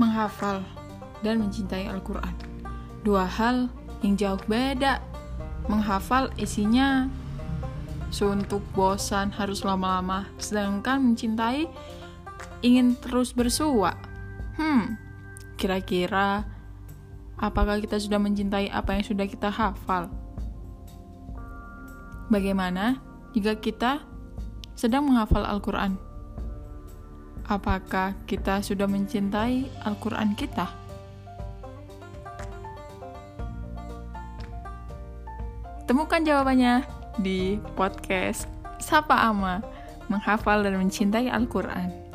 menghafal dan mencintai Al-Quran. Dua hal yang jauh beda. Menghafal isinya suntuk, bosan, harus lama-lama. Sedangkan mencintai ingin terus bersua. Hmm, kira-kira apakah kita sudah mencintai apa yang sudah kita hafal? Bagaimana jika kita sedang menghafal Al-Quran? Apakah kita sudah mencintai Al-Quran kita? Temukan jawabannya di podcast Sapa Ama, menghafal dan mencintai Al-Quran.